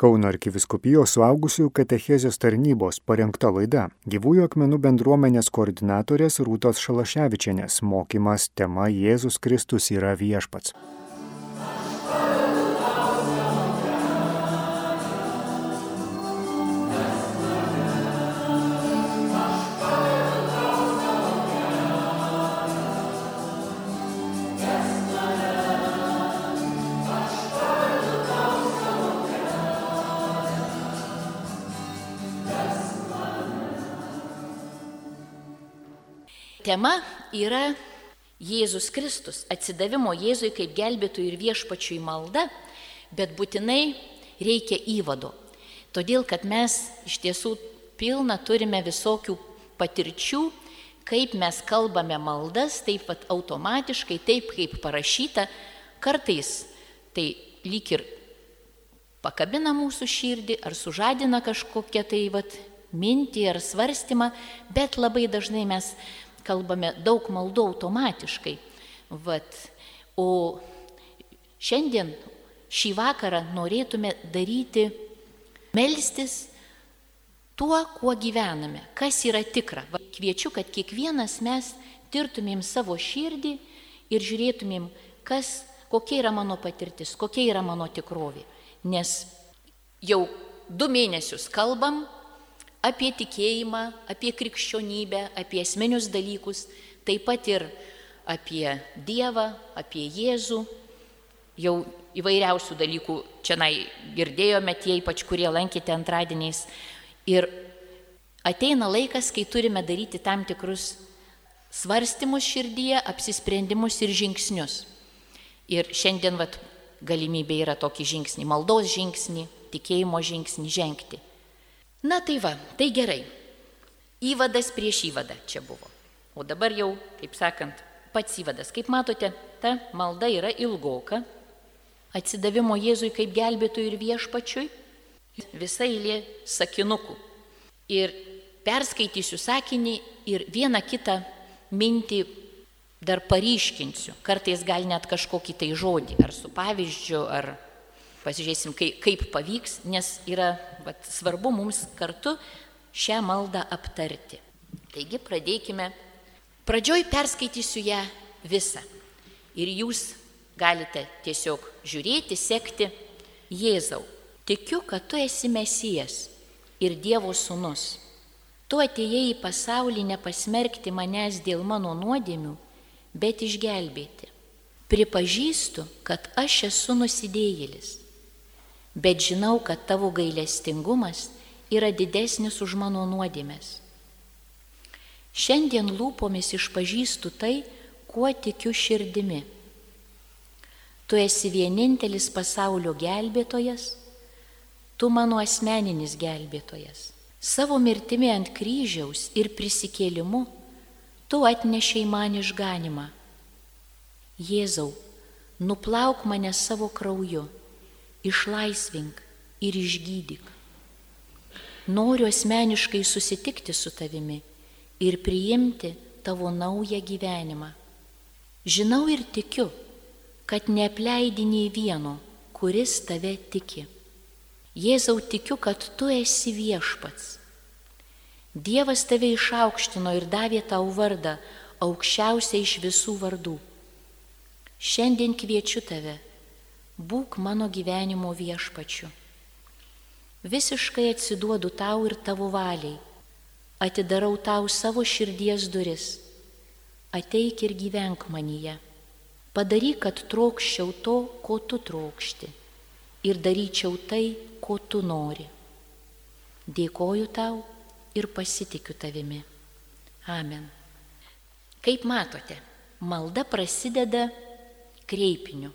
Kauno arkiviskupijos suaugusiųjų katechezės tarnybos parengta laida Gyvųjų akmenų bendruomenės koordinatorės Rūtos Šalaševičianės mokymas tema Jėzus Kristus yra viešpats. Tema yra Jėzus Kristus, atsidavimo Jėzui kaip gelbėtojui ir viešpačiui malda, bet būtinai reikia įvado. Todėl, kad mes iš tiesų pilna turime visokių patirčių, kaip mes kalbame maldas, taip pat automatiškai, taip kaip parašyta, kartais tai lyg ir pakabina mūsų širdį ar sužadina kažkokią tai vat, mintį ar svarstymą, bet labai dažnai mes kalbame daug maldų automatiškai. Vat. O šiandien, šį vakarą norėtume daryti, melstis tuo, kuo gyvename, kas yra tikra. Va, kviečiu, kad kiekvienas mes tirtumėm savo širdį ir žiūrėtumėm, kas, kokia yra mano patirtis, kokia yra mano tikrovė. Nes jau du mėnesius kalbam apie tikėjimą, apie krikščionybę, apie esminius dalykus, taip pat ir apie Dievą, apie Jėzų. Jau įvairiausių dalykų čia girdėjome tie, ypač kurie lankėte antradieniais. Ir ateina laikas, kai turime daryti tam tikrus svarstymus širdyje, apsisprendimus ir žingsnius. Ir šiandien vat, galimybė yra tokį žingsnį, maldos žingsnį, tikėjimo žingsnį žengti. Na tai va, tai gerai. Įvadas prieš įvadą čia buvo. O dabar jau, kaip sakant, pats įvadas. Kaip matote, ta malda yra ilgoka. Atsidavimo Jėzui kaip gelbėtojui ir viešpačiui. Visa eilė sakinukų. Ir perskaitysiu sakinį ir vieną kitą mintį dar paryškinsiu. Kartais gal net kažkokį tai žodį, ar su pavyzdžiu, ar Pasižiūrėsim, kaip, kaip pavyks, nes yra vat, svarbu mums kartu šią maldą aptarti. Taigi pradėkime. Pradžioj perskaitysiu ją visą. Ir jūs galite tiesiog žiūrėti, sekti. Jėzau, tikiu, kad tu esi Mesijas ir Dievo sūnus. Tu atėjai į pasaulį nepasmerkti manęs dėl mano nuodėmių, bet išgelbėti. Pripažįstu, kad aš esu nusidėjėlis bet žinau, kad tavo gailestingumas yra didesnis už mano nuodėmės. Šiandien lūpomis išpažįstu tai, kuo tikiu širdimi. Tu esi vienintelis pasaulio gelbėtojas, tu mano asmeninis gelbėtojas. Savo mirtimi ant kryžiaus ir prisikėlimu tu atnešiai man išganimą. Jėzau, nuplauk mane savo krauju išlaisvink ir išgydyk. Noriu asmeniškai susitikti su tavimi ir priimti tavo naują gyvenimą. Žinau ir tikiu, kad neapleidi nei vieno, kuris tave tiki. Jėzau tikiu, kad tu esi viešpats. Dievas tave išaukštino ir davė tau vardą, aukščiausia iš visų vardų. Šiandien kviečiu tave būk mano gyvenimo viešpačiu. Visiškai atsiduodu tau ir tavo valiai, atidarau tau savo širdies duris, ateik ir gyvenk manyje. Padaryk, kad trokščiau to, ko tu trokšti ir daryčiau tai, ko tu nori. Dėkoju tau ir pasitikiu tavimi. Amen. Kaip matote, malda prasideda kreipiniu.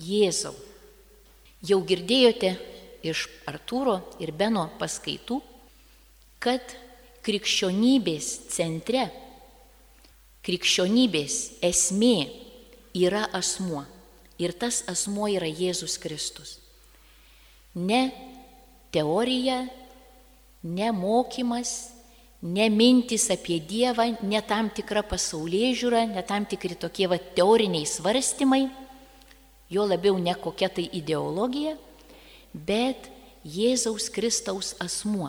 Jėzau. Jau girdėjote iš Artūro ir Beno paskaitų, kad krikščionybės centre, krikščionybės esmė yra asmuo. Ir tas asmuo yra Jėzus Kristus. Ne teorija, ne mokymas, ne mintis apie Dievą, ne tam tikra pasaulyje žiūra, ne tam tikri tokie va, teoriniai svarstymai jo labiau ne kokia tai ideologija, bet Jėzaus Kristaus asmuo.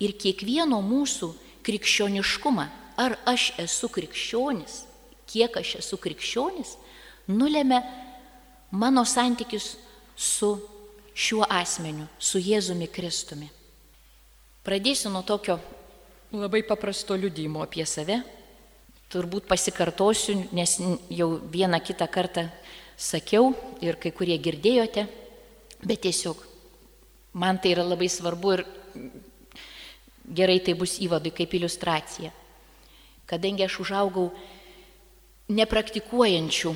Ir kiekvieno mūsų krikščioniškumą, ar aš esu krikščionis, kiek aš esu krikščionis, nulėmė mano santykius su šiuo asmeniu, su Jėzumi Kristumi. Pradėsiu nuo tokio labai paprasto liudymo apie save. Turbūt pasikartosiu, nes jau vieną kitą kartą sakiau ir kai kurie girdėjote, bet tiesiog man tai yra labai svarbu ir gerai tai bus įvadui kaip iliustracija. Kadangi aš užaugau nepraktikuojančių,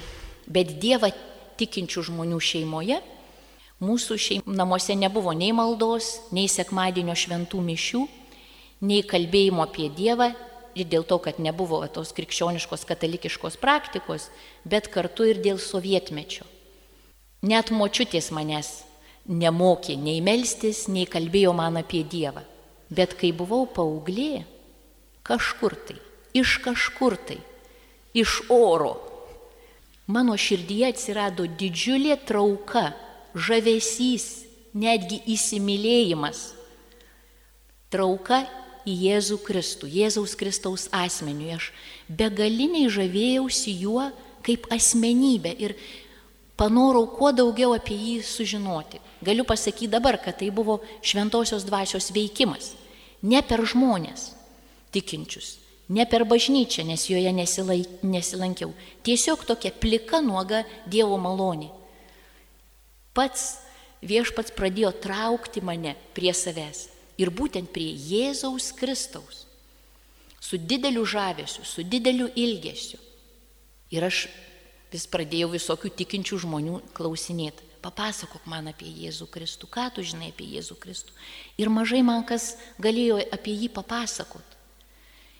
bet Dievą tikinčių žmonių šeimoje, mūsų šeim, namuose nebuvo nei maldos, nei sekmadienio šventų mišių, nei kalbėjimo apie Dievą ir dėl to, kad nebuvo tos krikščioniškos katalikiškos praktikos, bet kartu ir dėl sovietmečio. Net močiutės manęs nemokė nei melstis, nei kalbėjo man apie Dievą. Bet kai buvau paauglė, kažkur tai, iš kažkur tai, iš oro, mano širdyje atsirado didžiulė trauka, žavesys, netgi įsimylėjimas. Trauka į Jėzų Kristų, Jėzaus Kristaus asmeniui. Aš begaliniai žavėjausi juo kaip asmenybė ir panorau kuo daugiau apie jį sužinoti. Galiu pasakyti dabar, kad tai buvo šventosios dvasios veikimas. Ne per žmonės tikinčius, ne per bažnyčią, nes joje nesilankiau. Tiesiog tokia plika nuoga Dievo malonė. Pats viešpats pradėjo traukti mane prie savęs ir būtent prie Jėzaus Kristaus. Su dideliu žavesiu, su dideliu ilgesiu. Ir aš vis pradėjau visokių tikinčių žmonių klausinėti. Papasakok man apie Jėzų Kristų, ką tu žinai apie Jėzų Kristų. Ir mažai man kas galėjo apie jį papasakot.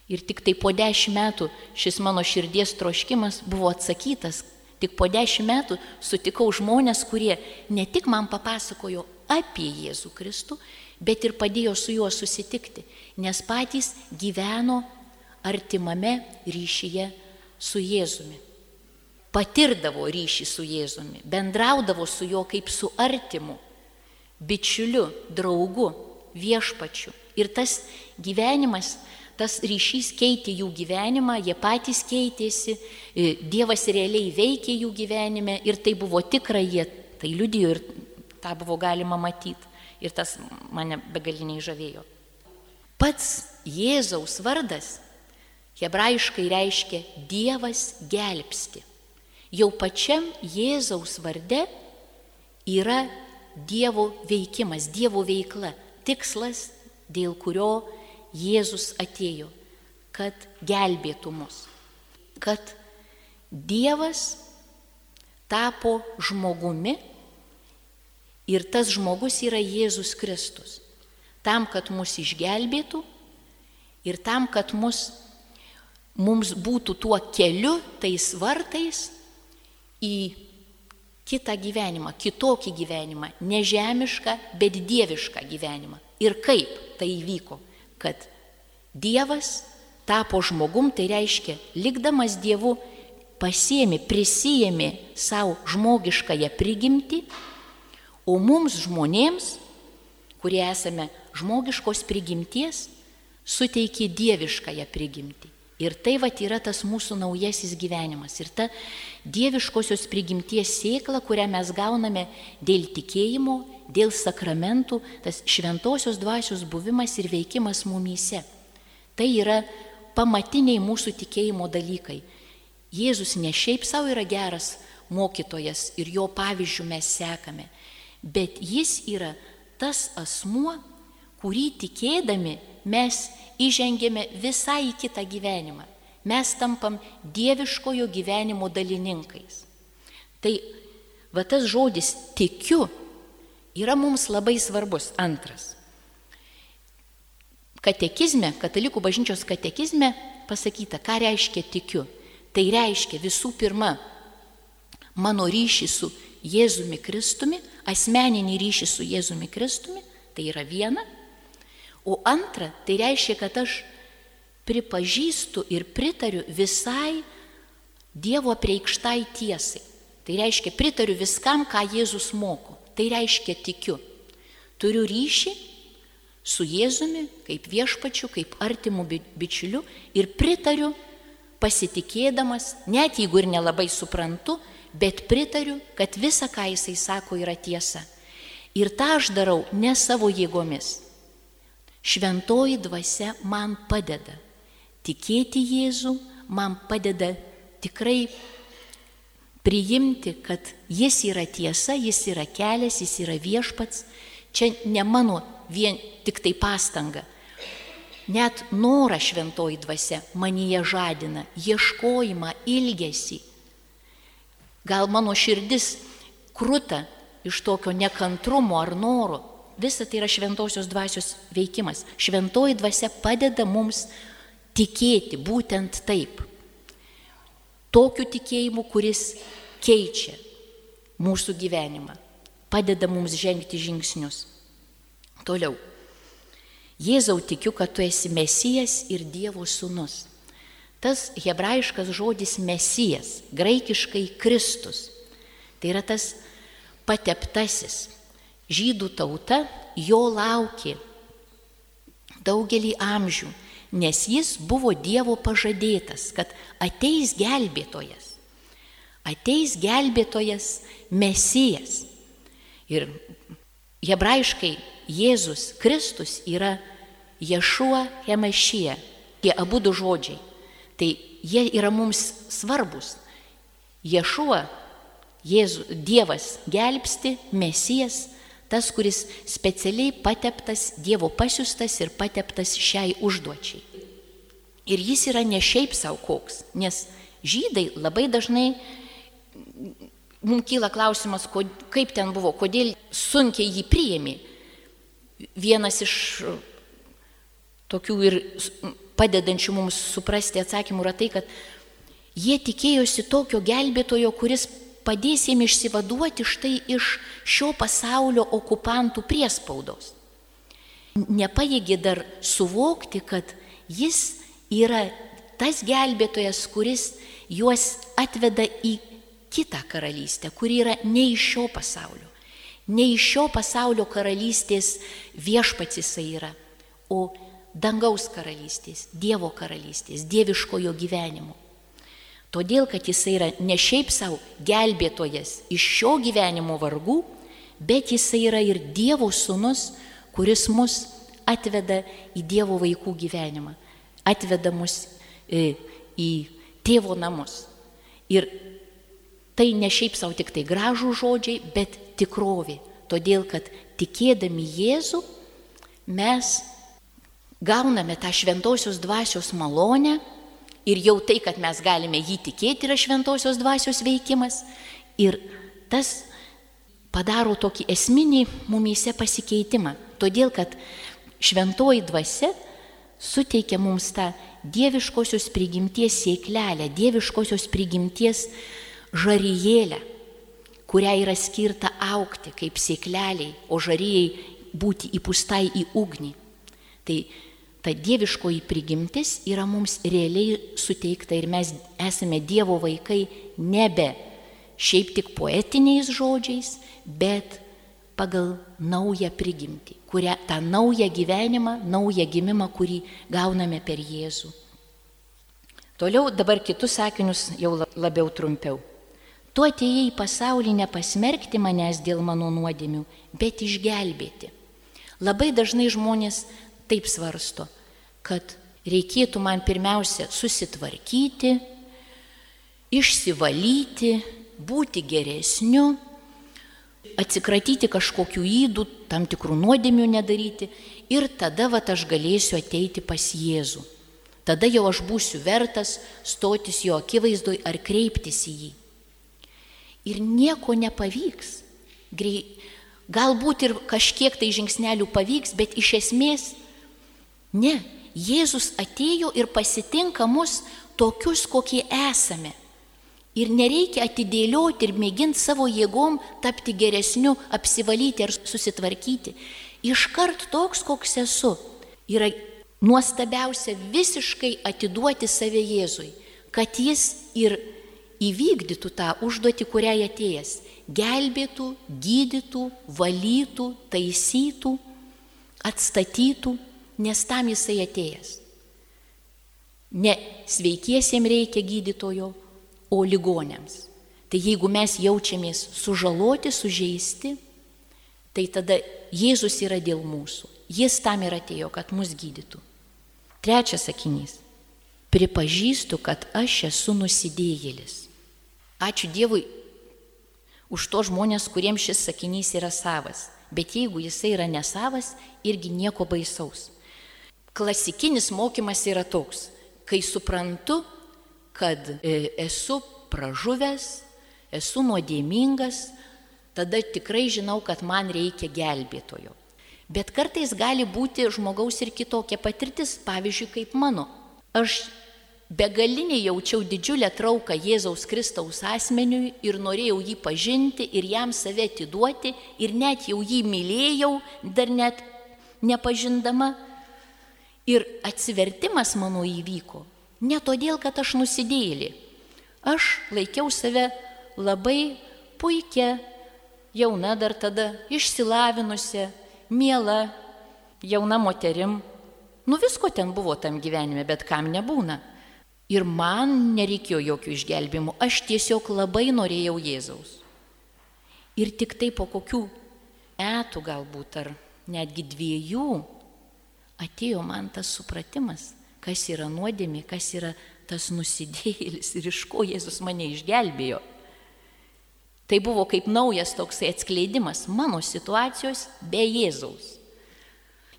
Ir tik tai po dešimt metų šis mano širdies troškimas buvo atsakytas. Tik po dešimt metų sutikau žmonės, kurie ne tik man papasakojo apie Jėzų Kristų, bet ir padėjo su juo susitikti, nes patys gyveno artimame ryšyje su Jėzumi. Patirdavo ryšį su Jėzumi, bendraudavo su juo kaip su artimu, bičiuliu, draugu, viešpačiu. Ir tas gyvenimas, tas ryšys keitė jų gyvenimą, jie patys keitėsi, e, Dievas realiai veikė jų gyvenime ir tai buvo tikra, jie tai liudijo ir tą buvo galima matyti ir tas mane begaliniai žavėjo. Pats Jėzaus vardas hebrajiškai reiškia Dievas gelbsti. Jau pačiam Jėzaus varde yra Dievo veikimas, Dievo veikla, tikslas, dėl kurio Jėzus atėjo, kad gelbėtų mus. Kad Dievas tapo žmogumi Ir tas žmogus yra Jėzus Kristus. Tam, kad mus išgelbėtų ir tam, kad mus, mums būtų tuo keliu, tais vartais į kitą gyvenimą, kitokį gyvenimą, nežemišką, bet dievišką gyvenimą. Ir kaip tai įvyko, kad Dievas tapo žmogum, tai reiškia, likdamas Dievu, pasiemi, prisijėmė savo žmogiškąją prigimtį O mums žmonėms, kurie esame žmogiškos prigimties, suteikė dieviškąją prigimtį. Ir tai va yra tas mūsų naujasis gyvenimas. Ir ta dieviškosios prigimties sėkla, kurią mes gauname dėl tikėjimo, dėl sakramentų, tas šventosios dvasios buvimas ir veikimas mumyse. Tai yra pamatiniai mūsų tikėjimo dalykai. Jėzus ne šiaip savo yra geras mokytojas ir jo pavyzdžių mes sekame bet jis yra tas asmuo, kurį tikėdami mes įžengėme visai į kitą gyvenimą. Mes tampam dieviškojo gyvenimo dalininkais. Tai va tas žodis tikiu yra mums labai svarbus. Antras. Katekizme, katalikų bažnyčios katekizme pasakyta, ką reiškia tikiu. Tai reiškia visų pirma mano ryšį su Jėzumi Kristumi, asmeninį ryšį su Jėzumi Kristumi, tai yra viena. O antra, tai reiškia, kad aš pripažįstu ir pritariu visai Dievo preikštai tiesai. Tai reiškia, pritariu viskam, ką Jėzus moko. Tai reiškia, tikiu. Turiu ryšį su Jėzumi, kaip viešpačiu, kaip artimu bičiuliu ir pritariu pasitikėdamas, net jeigu ir nelabai suprantu, bet pritariu, kad visa, ką jisai sako, yra tiesa. Ir tą aš darau ne savo jėgomis. Šventoji dvasia man padeda. Tikėti Jėzų man padeda tikrai priimti, kad jis yra tiesa, jis yra kelias, jis yra viešpats. Čia ne mano vien tik tai pastanga. Net norą šventoji dvasia manyje žadina, ieškojimą, ilgesį. Gal mano širdis krūta iš tokio nekantrumo ar noro. Visa tai yra šventosios dvasios veikimas. Šventoji dvasia padeda mums tikėti būtent taip. Tokiu tikėjimu, kuris keičia mūsų gyvenimą, padeda mums žengti žingsnius. Toliau. Jėzau tikiu, kad tu esi Mesijas ir Dievo sūnus. Tas hebrajiškas žodis Mesijas, graikiškai Kristus, tai yra tas pateptasis. Žydų tauta jo laukė daugelį amžių, nes jis buvo Dievo pažadėtas, kad ateis gelbėtojas. Ateis gelbėtojas Mesijas. Ir hebrajiškai Jėzus Kristus yra Ješuo Hemašyje. Tie abu du žodžiai. Tai jie yra mums svarbus. Ješuo, Jėzus, Dievas gelbsti, Mesijas, tas, kuris specialiai pateptas, Dievo pasiustas ir pateptas šiai užduočiai. Ir jis yra ne šiaip savo koks, nes žydai labai dažnai mums kyla klausimas, kaip ten buvo, kodėl sunkiai jį priėmė. Vienas iš tokių ir padedančių mums suprasti atsakymų yra tai, kad jie tikėjosi tokio gelbėtojo, kuris padės jiems išsivaduoti štai iš šio pasaulio okupantų priespaudos. Nepajėgė dar suvokti, kad jis yra tas gelbėtojas, kuris juos atveda į kitą karalystę, kuri yra ne iš šio pasaulio. Ne iš šio pasaulio karalystės viešpats jisai yra, o dangaus karalystės, Dievo karalystės, dieviškojo gyvenimo. Todėl, kad jisai yra ne šiaip savo gelbėtojas iš šio gyvenimo vargų, bet jisai yra ir Dievo sūnus, kuris mus atveda į Dievo vaikų gyvenimą, atveda mus į, e, į tėvo namus. Ir Tai ne šiaip savo tik tai gražų žodžiai, bet tikrovė. Todėl, kad tikėdami Jėzų mes gauname tą šventosios dvasios malonę ir jau tai, kad mes galime jį tikėti, yra šventosios dvasios veikimas. Ir tas padaro tokį esminį mumyse pasikeitimą. Todėl, kad šventoji dvasia suteikia mums tą dieviškosios prigimties sėklelę, dieviškosios prigimties žaryjėlę, kurią yra skirta aukti kaip sėkleliai, o žaryjai būti įpustai į ugnį. Tai ta dieviškoji prigimtis yra mums realiai suteikta ir mes esame Dievo vaikai nebe šiaip tik poetiniais žodžiais, bet pagal naują prigimtį, kurią, tą naują gyvenimą, naują gimimą, kurį gauname per Jėzų. Toliau dabar kitus sakinius jau labiau trumpiau. Tu atėjai į pasaulį nepasmerkti manęs dėl mano nuodėmių, bet išgelbėti. Labai dažnai žmonės taip svarsto, kad reikėtų man pirmiausia susitvarkyti, išsivalyti, būti geresniu, atsikratyti kažkokių įdų, tam tikrų nuodėmių nedaryti ir tada va aš galėsiu ateiti pas Jėzų. Tada jau aš būsiu vertas stotis jo akivaizdoj ar kreiptis į jį ir nieko nepavyks. Galbūt ir kažkiek tai žingsnelių pavyks, bet iš esmės ne. Jėzus atėjo ir pasitinka mus tokius, kokie esame. Ir nereikia atidėlioti ir mėginti savo jėgom tapti geresniu, apsivalyti ar susitvarkyti. Iškart toks, koks esu, yra nuostabiausia visiškai atiduoti save Jėzui, kad jis ir įvykdytų tą užduotį, kuriai atėjęs gelbėtų, gydytų, valytų, taisytų, atstatytų, nes tam jisai atėjęs. Ne sveikiesiems reikia gydytojo, o ligonėms. Tai jeigu mes jaučiamės sužaloti, sužeisti, tai tada Jėzus yra dėl mūsų. Jis tam ir atėjo, kad mus gydytų. Trečias sakinys. Pripažįstu, kad aš esu nusidėjėlis. Ačiū Dievui už to žmonės, kuriems šis sakinys yra savas. Bet jeigu jisai yra nesavas, irgi nieko baisaus. Klasikinis mokymas yra toks kai suprantu, kad e, esu pražuvęs, esu nuodėmingas, tada tikrai žinau, kad man reikia gelbėtojo. Bet kartais gali būti žmogaus ir kitokia patirtis, pavyzdžiui, kaip mano. Aš begalinį jaučiau didžiulę trauką Jėzaus Kristaus asmeniui ir norėjau jį pažinti ir jam save atiduoti ir net jau jį mylėjau, dar net nepažindama, Ir atsivertimas mano įvyko ne todėl, kad aš nusidėlį. Aš laikiau save labai puikia, jauna dar tada, išsilavinusi, miela, jauna moterim. Nu visko ten buvo tam gyvenime, bet kam nebūna. Ir man nereikėjo jokių išgelbimų, aš tiesiog labai norėjau Jėzaus. Ir tik tai po kokių metų galbūt ar netgi dviejų atėjo man tas supratimas, kas yra nuodėmė, kas yra tas nusidėjėlis ir iš ko Jėzus mane išgelbėjo. Tai buvo kaip naujas toksai atskleidimas mano situacijos be Jėzaus.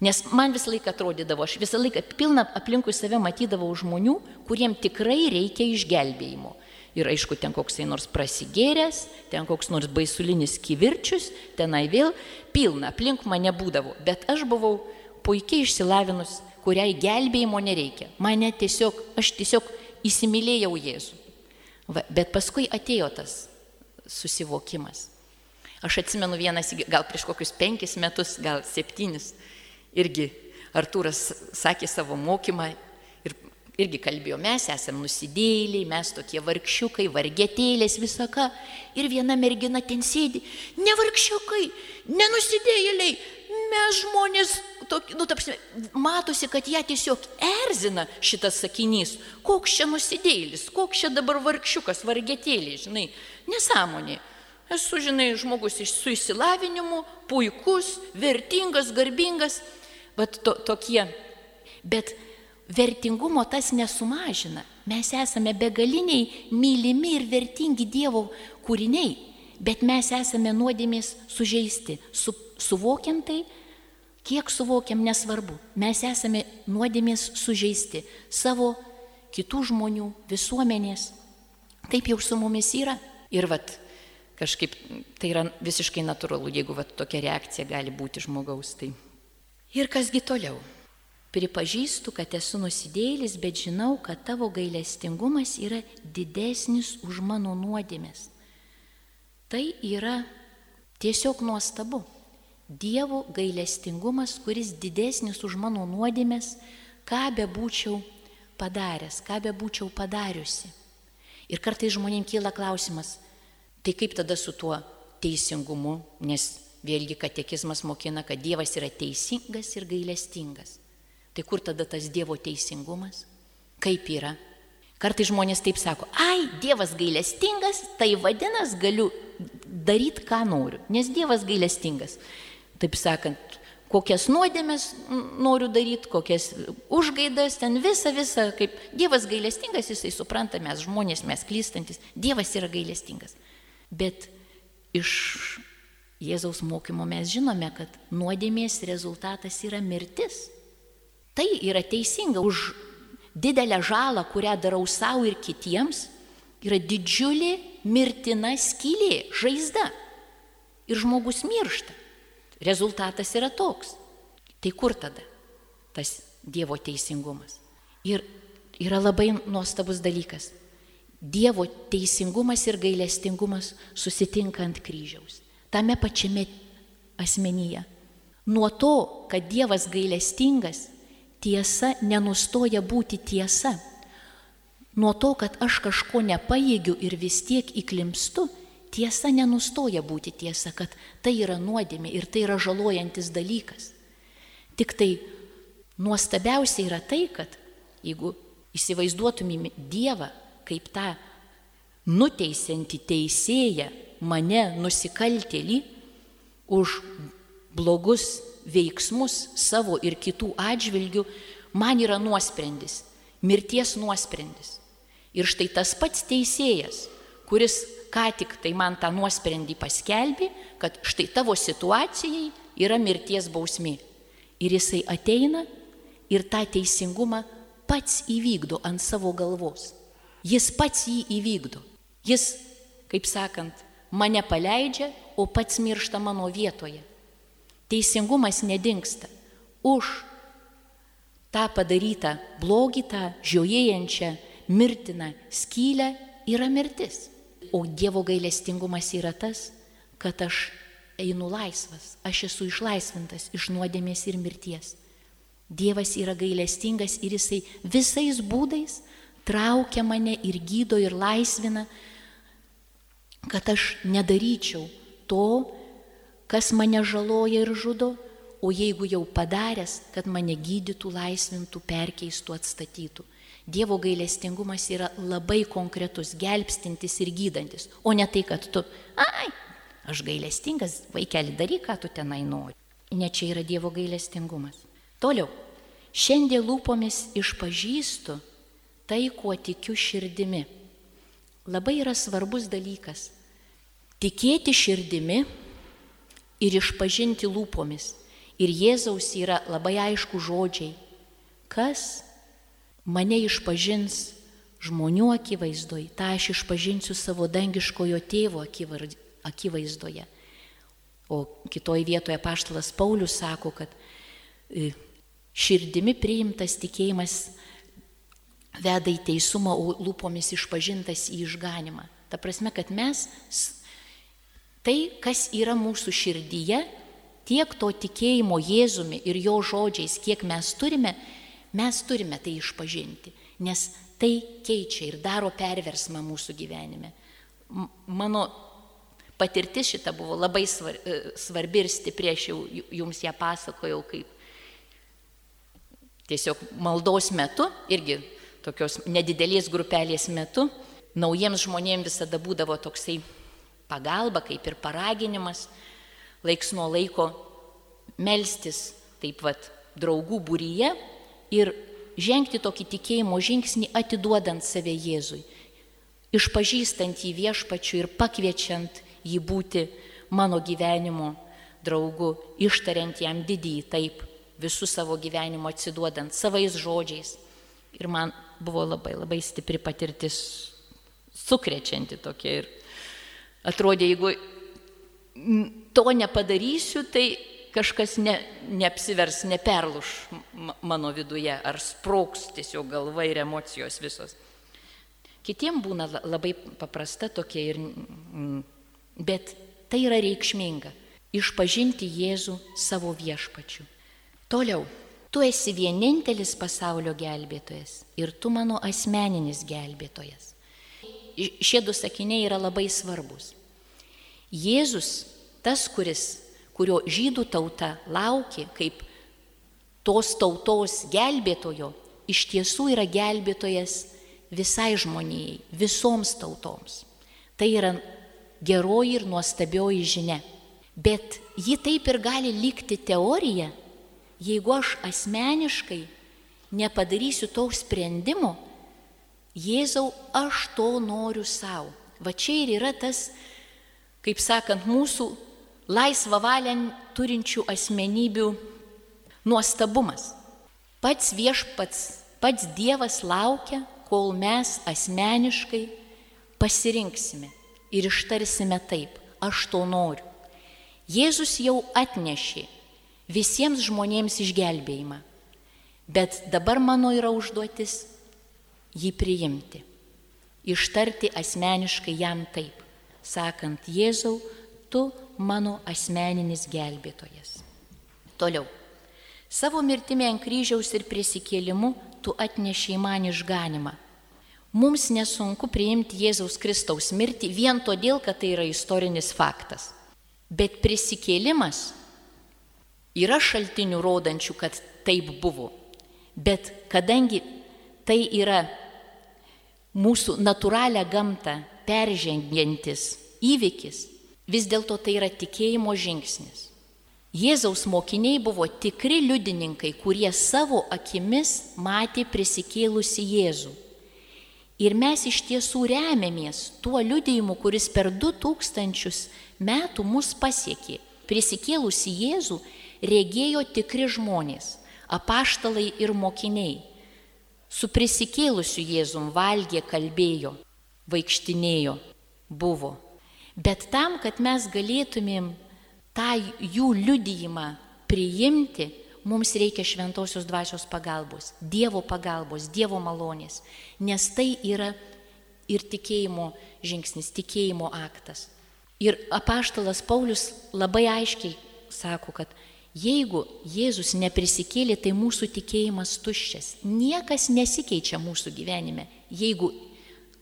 Nes man visą laiką atrodydavo, aš visą laiką pilną aplinkui save matydavau žmonių, kuriem tikrai reikia išgelbėjimo. Ir aišku, ten koksai nors prasigėręs, ten koks nors baisulinis kivirčius, tenai vėl pilna aplink mane būdavo. Bet aš buvau puikiai išsilavinus, kuriai gelbėjimo nereikia. Mane tiesiog, aš tiesiog įsimylėjau Jėzų. Va, bet paskui atėjo tas susivokimas. Aš atsimenu vienas, gal prieš kokius penkis metus, gal septynis, irgi Artūras sakė savo mokymą ir irgi kalbėjo, mes esame nusidėliai, mes tokie vargšiukai, vargetėlės visaka. Ir viena mergina ten sėdi, ne vargšiukai, nenusidėliai, mes žmonės tok, nu, tapsime, matosi, kad ją tiesiog erzina šitas sakinys. Koks čia nusidėlis, koks čia dabar vargšiukas, vargetėlė, žinai, nesąmonė. Esu, žinai, žmogus su išsilavinimu, puikus, vertingas, garbingas, bet to, tokie. Bet vertingumo tas nesumažina. Mes esame begaliniai mylimi ir vertingi Dievo kūriniai, bet mes esame nuodėmės sužeisti. Su, suvokiam tai, Kiek suvokiam, nesvarbu. Mes esame nuodėmės sužeisti savo, kitų žmonių, visuomenės. Taip jau su mumis yra. Ir vat, kažkaip tai yra visiškai natūralu, jeigu vat, tokia reakcija gali būti žmogaus. Tai. Ir kasgi toliau? Pripažįstu, kad esu nusidėlis, bet žinau, kad tavo gailestingumas yra didesnis už mano nuodėmės. Tai yra tiesiog nuostabu. Dievo gailestingumas, kuris didesnis už mano nuodėmės, ką be būčiau padaręs, ką be būčiau padariusi. Ir kartai žmonėm kyla klausimas, tai kaip tada su tuo teisingumu, nes vėlgi katekizmas mokina, kad Dievas yra teisingas ir gailestingas. Tai kur tada tas Dievo teisingumas? Kaip yra? Kartai žmonės taip sako, ai, Dievas gailestingas, tai vadinasi galiu daryti, ką noriu, nes Dievas gailestingas taip sakant, kokias nuodėmės noriu daryti, kokias užgaidas, ten visą, visą, kaip Dievas gailestingas, jisai supranta, mes žmonės, mes klystantis, Dievas yra gailestingas. Bet iš Jėzaus mokymo mes žinome, kad nuodėmės rezultatas yra mirtis. Tai yra teisinga už didelę žalą, kurią darau savo ir kitiems, yra didžiulė mirtina skylė, žaizda. Ir žmogus miršta. Rezultatas yra toks. Tai kur tada tas Dievo teisingumas? Ir yra labai nuostabus dalykas. Dievo teisingumas ir gailestingumas susitinka ant kryžiaus. Tame pačiame asmenyje. Nuo to, kad Dievas gailestingas, tiesa nenustoja būti tiesa. Nuo to, kad aš kažko nepaėgiu ir vis tiek įklimstu, tiesa nenustoja būti tiesa, kad tai yra nuodėmė ir tai yra žalojantis dalykas. Tik tai nuostabiausia yra tai, kad jeigu įsivaizduotumėm Dievą kaip tą nuteisianti teisėją mane nusikaltėlį už blogus veiksmus savo ir kitų atžvilgių, man yra nuosprendis, mirties nuosprendis. Ir štai tas pats teisėjas, kuris ką tik tai man tą nuosprendį paskelbė, kad štai tavo situacijai yra mirties bausmė. Ir jisai ateina ir tą teisingumą pats įvykdo ant savo galvos. Jis pats jį įvykdo. Jis, kaip sakant, mane paleidžia, o pats miršta mano vietoje. Teisingumas nedingsta. Už tą padarytą blogį, tą žiojėjančią, mirtiną skylę yra mirtis. O Dievo gailestingumas yra tas, kad aš einu laisvas, aš esu išlaisvintas iš nuodėmės ir mirties. Dievas yra gailestingas ir jisai visais būdais traukia mane ir gydo ir laisvina, kad aš nedaryčiau to, kas mane žaloja ir žudo, o jeigu jau padaręs, kad mane gydytų, laisvintų, perkeistų, atstatytų. Dievo gailestingumas yra labai konkretus, gelbstintis ir gydantis, o ne tai, kad tu, ai, aš gailestingas, vaikeli daryk, ką tu tenai nori. Ne čia yra Dievo gailestingumas. Toliau, šiandien lūpomis išpažįstu tai, kuo tikiu širdimi. Labai yra svarbus dalykas. Tikėti širdimi ir išpažinti lūpomis. Ir Jėzaus yra labai aišku žodžiai. Kas mane išpažins žmonių akivaizdoj, tą aš išpažinsiu savo dangiškojo tėvo akivaizdoje. O kitoje vietoje paštalas Paulius sako, kad e, širdimi priimtas tikėjimas veda į teisumą, o lūpomis išpažintas į išganimą. Ta prasme, kad mes tai, kas yra mūsų širdyje, tiek to tikėjimo Jėzumi ir jo žodžiais, kiek mes turime, Mes turime tai išpažinti, nes tai keičia ir daro perversmą mūsų gyvenime. Mano patirtis šita buvo labai e, svarbi ir stipri, aš jau jums ją pasakojau kaip tiesiog maldos metu, irgi tokios nedidelės grupelės metu, naujiems žmonėms visada būdavo toksai pagalba, kaip ir paraginimas, laiks nuo laiko melstis, taip pat draugų būryje ir žengti tokį tikėjimo žingsnį atiduodant save Jėzui, išpažįstant jį viešpačiu ir pakviečiant jį būti mano gyvenimo draugu, ištariant jam didįjį taip, visų savo gyvenimo atsiduodant savais žodžiais. Ir man buvo labai labai stipri patirtis, sukrečianti tokia. Ir atrodė, jeigu to nepadarysiu, tai kažkas ne, neapsivers, neperluš mano viduje, ar sproks tiesiog galva ir emocijos visos. Kitiems būna labai paprasta tokia ir, bet tai yra reikšminga - išpažinti Jėzų savo viešpačiu. Toliau, tu esi vienintelis pasaulio gelbėtojas ir tu mano asmeninis gelbėtojas. Šie du sakiniai yra labai svarbus. Jėzus, tas, kuris kurio žydų tauta laukė kaip tos tautos gelbėtojo, iš tiesų yra gelbėtojas visai žmonijai, visoms tautoms. Tai yra geroji ir nuostabioji žinia. Bet ji taip ir gali likti teorija, jeigu aš asmeniškai nepadarysiu to sprendimo, Jėzau, aš to noriu savo. Va čia ir yra tas, kaip sakant, mūsų laisvą valią turinčių asmenybių nuostabumas. Pats viešpats, pats Dievas laukia, kol mes asmeniškai pasirinksime ir ištarsime taip, aš to noriu. Jėzus jau atnešė visiems žmonėms išgelbėjimą, bet dabar mano yra užduotis jį priimti, ištarti asmeniškai jam taip, sakant, Jėzau, tu mano asmeninis gelbėtojas. Toliau. Savo mirtimi ant kryžiaus ir prisikėlimu tu atnešiai man išganimą. Mums nesunku priimti Jėzaus Kristaus mirtį vien todėl, kad tai yra istorinis faktas. Bet prisikėlimas yra šaltinių rodančių, kad taip buvo. Bet kadangi tai yra mūsų natūralią gamtą peržengiantis įvykis, vis dėlto tai yra tikėjimo žingsnis. Jėzaus mokiniai buvo tikri liudininkai, kurie savo akimis matė prisikėlusi Jėzų. Ir mes iš tiesų remiamės tuo liudijimu, kuris per du tūkstančius metų mus pasiekė. Prisikėlusi Jėzų regėjo tikri žmonės - apaštalai ir mokiniai. Su prisikėlusiu Jėzum valgė, kalbėjo, vaikštinėjo, buvo. Bet tam, kad mes galėtumėm tą jų liudijimą priimti, mums reikia šventosios dvasios pagalbos, Dievo pagalbos, Dievo malonės, nes tai yra ir tikėjimo žingsnis, tikėjimo aktas. Ir apaštalas Paulius labai aiškiai sako, kad jeigu Jėzus neprisikėlė, tai mūsų tikėjimas tuščias. Niekas nesikeičia mūsų gyvenime, jeigu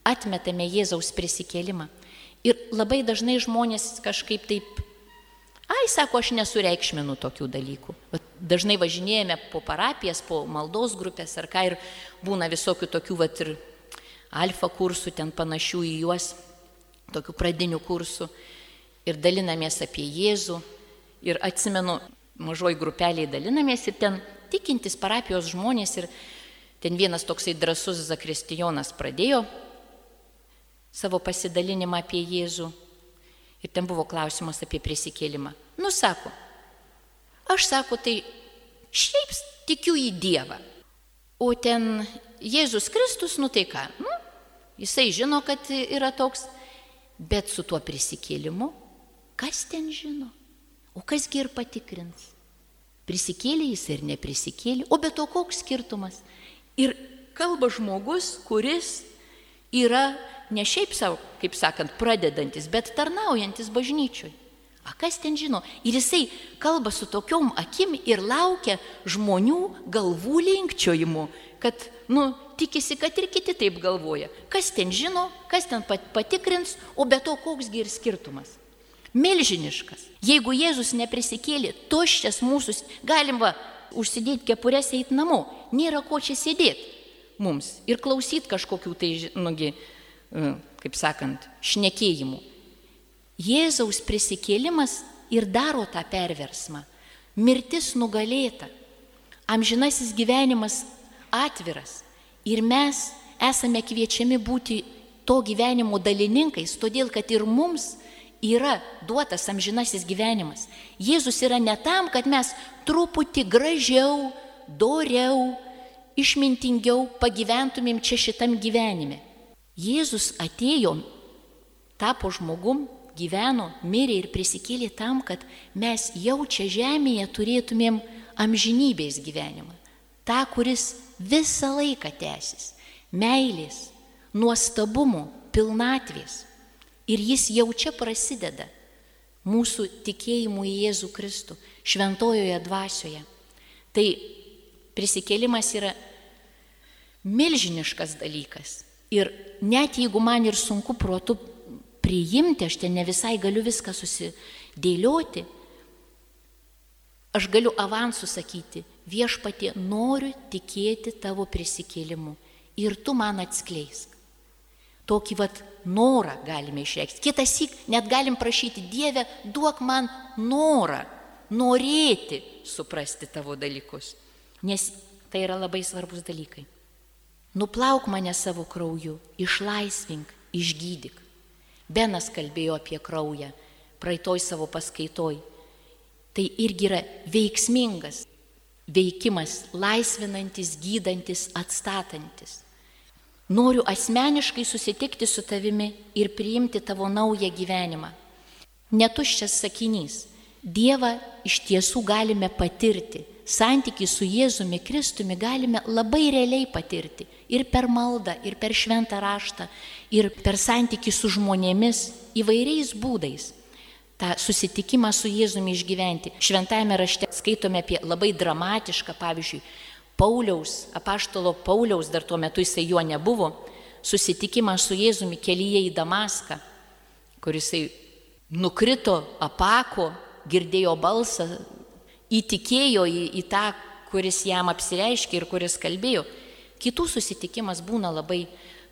atmetame Jėzaus prisikėlimą. Ir labai dažnai žmonės kažkaip taip Ai, sako, aš nesureikšminu tokių dalykų. Vat dažnai važinėjame po parapijas, po maldos grupės ar ką ir būna visokių tokių, vat ir alfa kursų, ten panašių į juos, tokių pradinių kursų. Ir dalinamės apie Jėzų. Ir atsimenu, mažoji grupeliai dalinamės ir ten tikintis parapijos žmonės ir ten vienas toksai drasus Zakristijonas pradėjo savo pasidalinimą apie Jėzų. Ir ten buvo klausimas apie prisikėlimą. Nu, sako, aš sako, tai šiaip tikiu į Dievą. O ten Jėzus Kristus, nu tai ką, nu, jisai žino, kad yra toks, bet su tuo prisikėlimu, kas ten žino? O kasgi ir patikrins? Prisikėlė jis ir neprisikėlė, o be to koks skirtumas? Ir kalba žmogus, kuris yra ne šiaip savo, kaip sakant, pradedantis, bet tarnaujantis bažnyčiui. A kas ten žino? Ir jisai kalba su tokiom akim ir laukia žmonių galvų linkčiojimų, kad, nu, tikisi, kad ir kiti taip galvoja. Kas ten žino, kas ten patikrins, o be to koksgi ir skirtumas. Milžiniškas. Jeigu Jėzus neprisikėlė, tuščias mūsų, galim va, užsidėti kepurės eiti namo, nėra ko čia sėdėti mums ir klausyti kažkokių tai, nugi, kaip sakant, šnekėjimų. Jėzaus prisikėlimas ir daro tą perversmą. Mirtis nugalėta, amžinasis gyvenimas atviras ir mes esame kviečiami būti to gyvenimo dalininkais, todėl kad ir mums yra duotas amžinasis gyvenimas. Jėzus yra ne tam, kad mes truputį gražiau, doriau, išmintingiau pagyventumėm čia šitam gyvenime. Jėzus atėjo, tapo žmogum, gyveno, mirė ir prisikėlė tam, kad mes jau čia žemėje turėtumėm amžinybės gyvenimą. Ta, kuris visą laiką tęsis. Meilės, nuostabumo, pilnatvės. Ir jis jau čia prasideda mūsų tikėjimu į Jėzų Kristų, šventojoje dvasioje. Tai prisikėlimas yra milžiniškas dalykas. Ir net jeigu man ir sunku protu priimti, aš ten ne visai galiu viską susidėlioti, aš galiu avansų sakyti, viešpatie noriu tikėti tavo prisikėlimu ir tu man atskleisk. Tokį vat norą galime išreikšti. Kitas įk, net galim prašyti Dievę, duok man norą, norėti suprasti tavo dalykus. Nes tai yra labai svarbus dalykai. Nuplauk mane savo krauju, išlaisvink, išgydyk. Benas kalbėjo apie kraują, praeitoj savo paskaitoj. Tai irgi yra veiksmingas veikimas, laisvinantis, gydantis, atstatantis. Noriu asmeniškai susitikti su tavimi ir priimti tavo naują gyvenimą. Netuščias sakinys. Dievą iš tiesų galime patirti. Santykį su Jėzumi Kristumi galime labai realiai patirti ir per maldą, ir per šventą raštą, ir per santykių su žmonėmis įvairiais būdais. Ta susitikimą su Jėzumi išgyventi. Šventajame rašte skaitome apie labai dramatišką, pavyzdžiui, Pauliaus, apaštalo Pauliaus, dar tuo metu jisai jo nebuvo, susitikimą su Jėzumi kelyje į Damaską, kuris nukrito, apako, girdėjo balsą, įtikėjo į, į tą, kuris jam apsireiškė ir kuris kalbėjo. Kitų susitikimas būna labai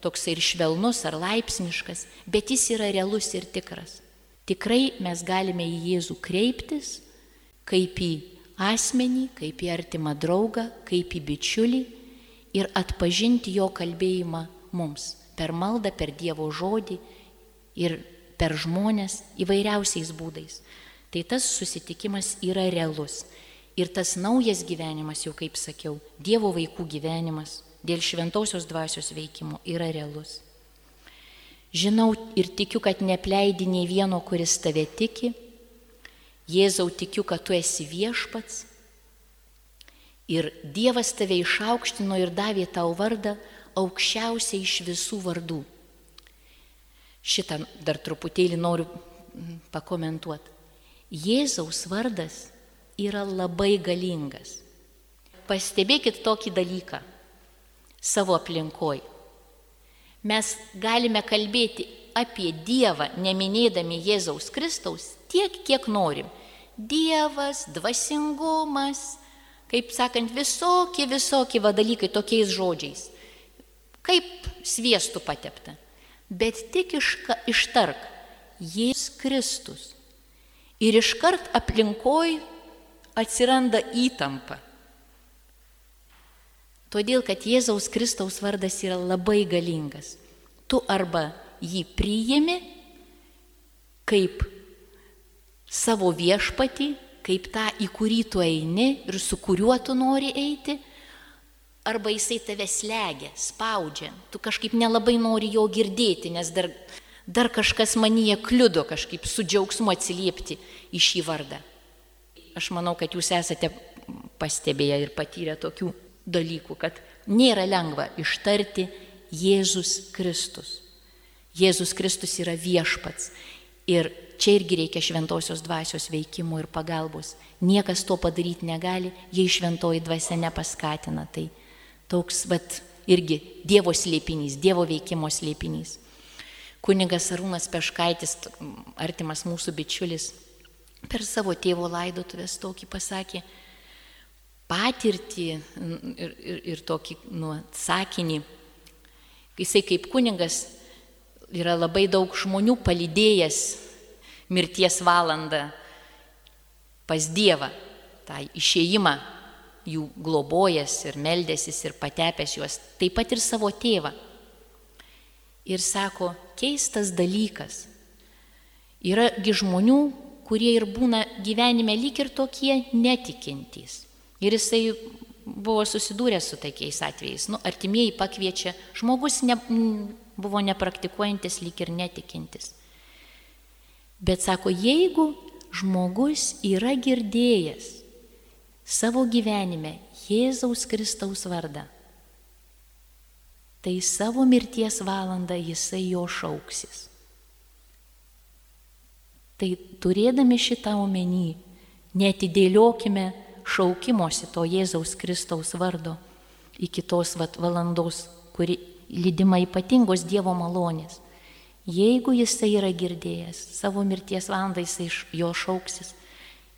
toks ir švelnus ar laipsniškas, bet jis yra realus ir tikras. Tikrai mes galime į Jėzų kreiptis kaip į asmenį, kaip į artimą draugą, kaip į bičiulį ir atpažinti jo kalbėjimą mums per maldą, per Dievo žodį ir per žmonės įvairiausiais būdais. Tai tas susitikimas yra realus. Ir tas naujas gyvenimas, jau kaip sakiau, Dievo vaikų gyvenimas dėl šventosios dvasios veikimo yra realus. Žinau ir tikiu, kad nepleidi nei vieno, kuris tave tiki. Jėzau tikiu, kad tu esi viešpats. Ir Dievas tave išaukštino ir davė tau vardą aukščiausiai iš visų vardų. Šitą dar truputėlį noriu pakomentuoti. Jėzaus vardas yra labai galingas. Pastebėkit tokį dalyką savo aplinkoj. Mes galime kalbėti apie Dievą, neminėdami Jėzaus Kristaus, tiek, kiek norim. Dievas, dvasingumas, kaip sakant, visokie, visokie vadalykai tokiais žodžiais. Kaip sviestų patepta. Bet tik ištark Jėzus Kristus. Ir iškart aplinkoj atsiranda įtampa. Todėl, kad Jėzaus Kristaus vardas yra labai galingas. Tu arba jį priimi kaip savo viešpatį, kaip tą, į kurį tu eini ir su kuriuo tu nori eiti, arba jisai tave slegia, spaudžia, tu kažkaip nelabai nori jo girdėti, nes dar, dar kažkas manyje kliudo kažkaip su džiaugsmu atsiliepti į šį vardą. Aš manau, kad jūs esate pastebėję ir patyrę tokių dalykų, kad nėra lengva ištarti Jėzus Kristus. Jėzus Kristus yra viešpats. Ir čia irgi reikia šventosios dvasios veikimo ir pagalbos. Niekas to padaryti negali, jei šventoji dvasia nepaskatina. Tai toks, bet irgi Dievo slėpinys, Dievo veikimo slėpinys. Kunigas Arūnas Peškaitis, artimas mūsų bičiulis, per savo tėvo laidotuvės tokį pasakė patirtį ir, ir, ir tokį nu, sakinį. Jisai kaip kunigas yra labai daug žmonių palydėjęs mirties valandą pas Dievą, tą išėjimą jų globojęs ir meldėsis ir patepęs juos, taip pat ir savo tėvą. Ir sako, keistas dalykas. Yragi žmonių, kurie ir būna gyvenime lyg ir tokie netikintys. Ir jisai buvo susidūręs su tokiais atvejais. Nu, artimieji pakviečia, žmogus ne, buvo nepraktikuojantis, lyg ir netikintis. Bet sako, jeigu žmogus yra girdėjęs savo gyvenime Jėzaus Kristaus vardą, tai savo mirties valandą jisai jo šauksis. Tai turėdami šitą omeny, netidėliokime šaukimosi to Jėzaus Kristaus vardo iki tos vat, valandos, kuri lydima ypatingos Dievo malonės. Jeigu jisai yra girdėjęs, savo mirties valandą jisai jo šauksis.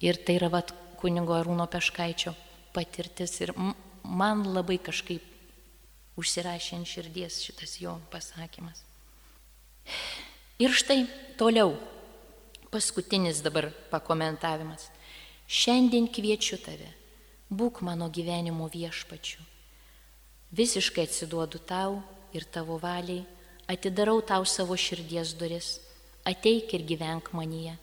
Ir tai yra vat, kunigo Arūno Peškaičio patirtis ir man labai kažkaip užsirašė ant širdies šitas jo pasakymas. Ir štai toliau paskutinis dabar pakomentavimas. Šiandien kviečiu tave, būk mano gyvenimo viešpačiu. Visiškai atsiduodu tau ir tavo valiai, atidarau tau savo širdies duris, ateik ir gyvenk manyje.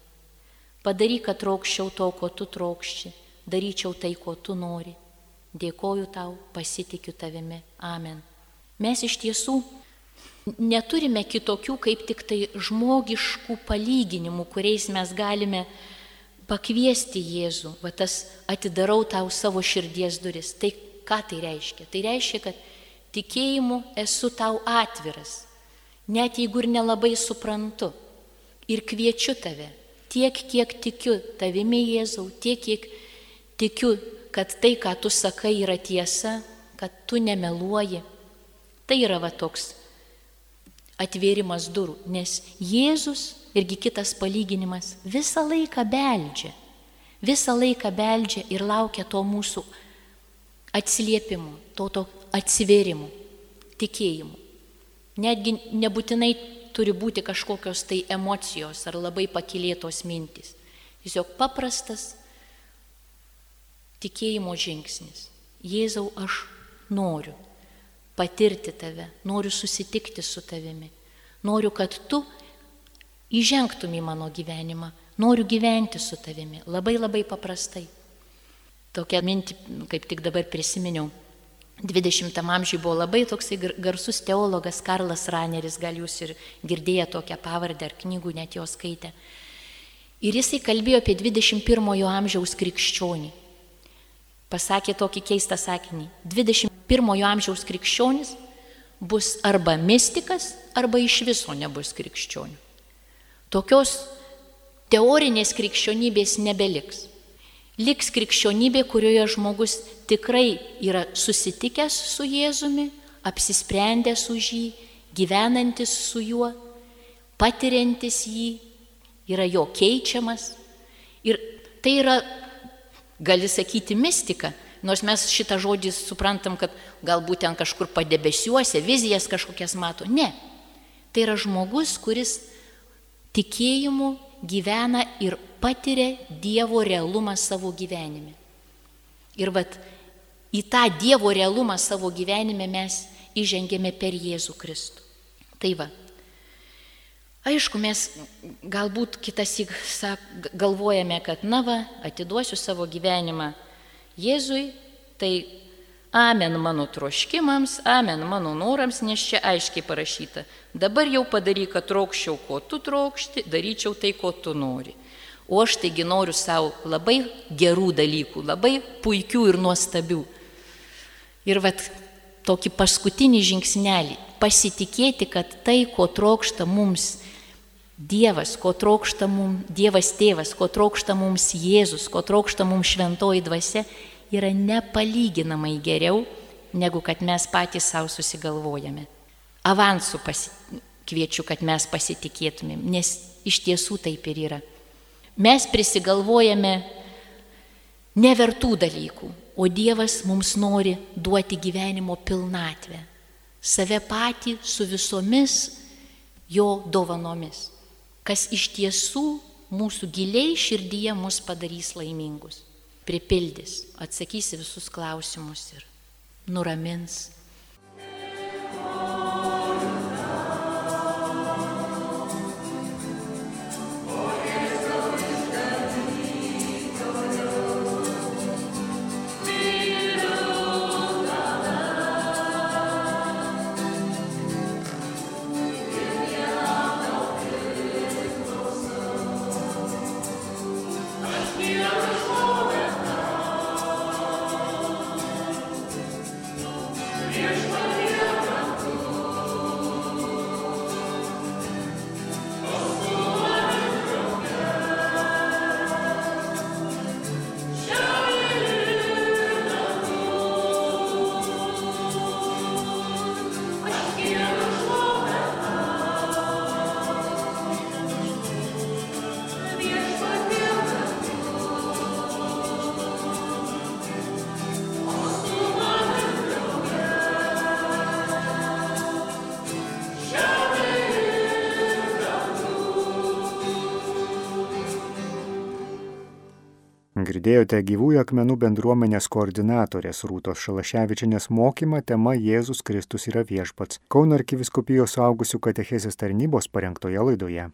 Padaryk, kad trokščiau to, ko tu trokšči, daryčiau tai, ko tu nori. Dėkoju tau, pasitikiu tavimi. Amen. Mes iš tiesų neturime kitokių kaip tik tai žmogiškų palyginimų, kuriais mes galime pakviesti Jėzų, va tas atidarau tau savo širdies duris. Tai ką tai reiškia? Tai reiškia, kad tikėjimu esu tau atviras, net jeigu ir nelabai suprantu. Ir kviečiu tave, tiek, kiek tikiu tavimi Jėzau, tiek, kiek tikiu, kad tai, ką tu sakai, yra tiesa, kad tu nemeluoji. Tai yra va toks atvėrimas durų, nes Jėzus irgi kitas palyginimas visą laiką beeldžia, visą laiką beeldžia ir laukia to mūsų atsiliepimų, to, to atsivėrimų, tikėjimų. Netgi nebūtinai turi būti kažkokios tai emocijos ar labai pakilėtos mintys. Tiesiog paprastas tikėjimo žingsnis. Jėzau, aš noriu patirti tave, noriu susitikti su tavimi, noriu, kad tu įžengtum į mano gyvenimą, noriu gyventi su tavimi, labai labai paprastai. Tokia mintį, kaip tik dabar prisiminiau, 20 amžiui buvo labai toksai garsus teologas Karlas Raneris, gal jūs ir girdėję tokią pavardę ar knygų net jo skaitę. Ir jisai kalbėjo apie 21 amžiaus krikščionį. Pasakė tokį keistą sakinį. 21 amžiaus krikščionis bus arba mystikas, arba iš viso nebus krikščionių. Tokios teorinės krikščionybės nebeliks liks krikščionybė, kurioje žmogus tikrai yra susitikęs su Jėzumi, apsisprendęs už jį, gyvenantis su juo, patiriantis jį, yra jo keičiamas. Ir tai yra, gali sakyti, mistika, nors mes šitą žodį suprantam, kad galbūt ten kažkur padebesiuose, vizijas kažkokias mato. Ne. Tai yra žmogus, kuris tikėjimu gyvena ir patiria Dievo realumą savo gyvenime. Ir vat į tą Dievo realumą savo gyvenime mes įžengėme per Jėzų Kristų. Tai va. Aišku, mes galbūt kitas galvojame, kad na va, atiduosiu savo gyvenimą Jėzui, tai amen mano troškimams, amen mano norams, nes čia aiškiai parašyta. Dabar jau padaryk, kad trokščiau, ko tu trokšti, daryčiau tai, ko tu nori. O aš taigi noriu savo labai gerų dalykų, labai puikių ir nuostabių. Ir vat tokį paskutinį žingsnelį - pasitikėti, kad tai, ko trokšta mums Dievas, ko trokšta mums Dievas tėvas, ko trokšta mums Jėzus, ko trokšta mums šventoji dvasia, yra nepalyginamai geriau, negu kad mes patys savo susigalvojame. Avansų pasi... kviečiu, kad mes pasitikėtumėm, nes iš tiesų taip ir yra. Mes prisigalvojame nevertų dalykų, o Dievas mums nori duoti gyvenimo pilnatvę, save patį su visomis jo dovanomis, kas iš tiesų mūsų giliai širdyje mus padarys laimingus, pripildys, atsakys visus klausimus ir nuramins Girdėjote gyvųjų akmenų bendruomenės koordinatorės Rūtos Šalaševičinės mokymą tema Jėzus Kristus yra viešpats Kauno arkiviskupijos augusių katechezės tarnybos parengtoje laidoje.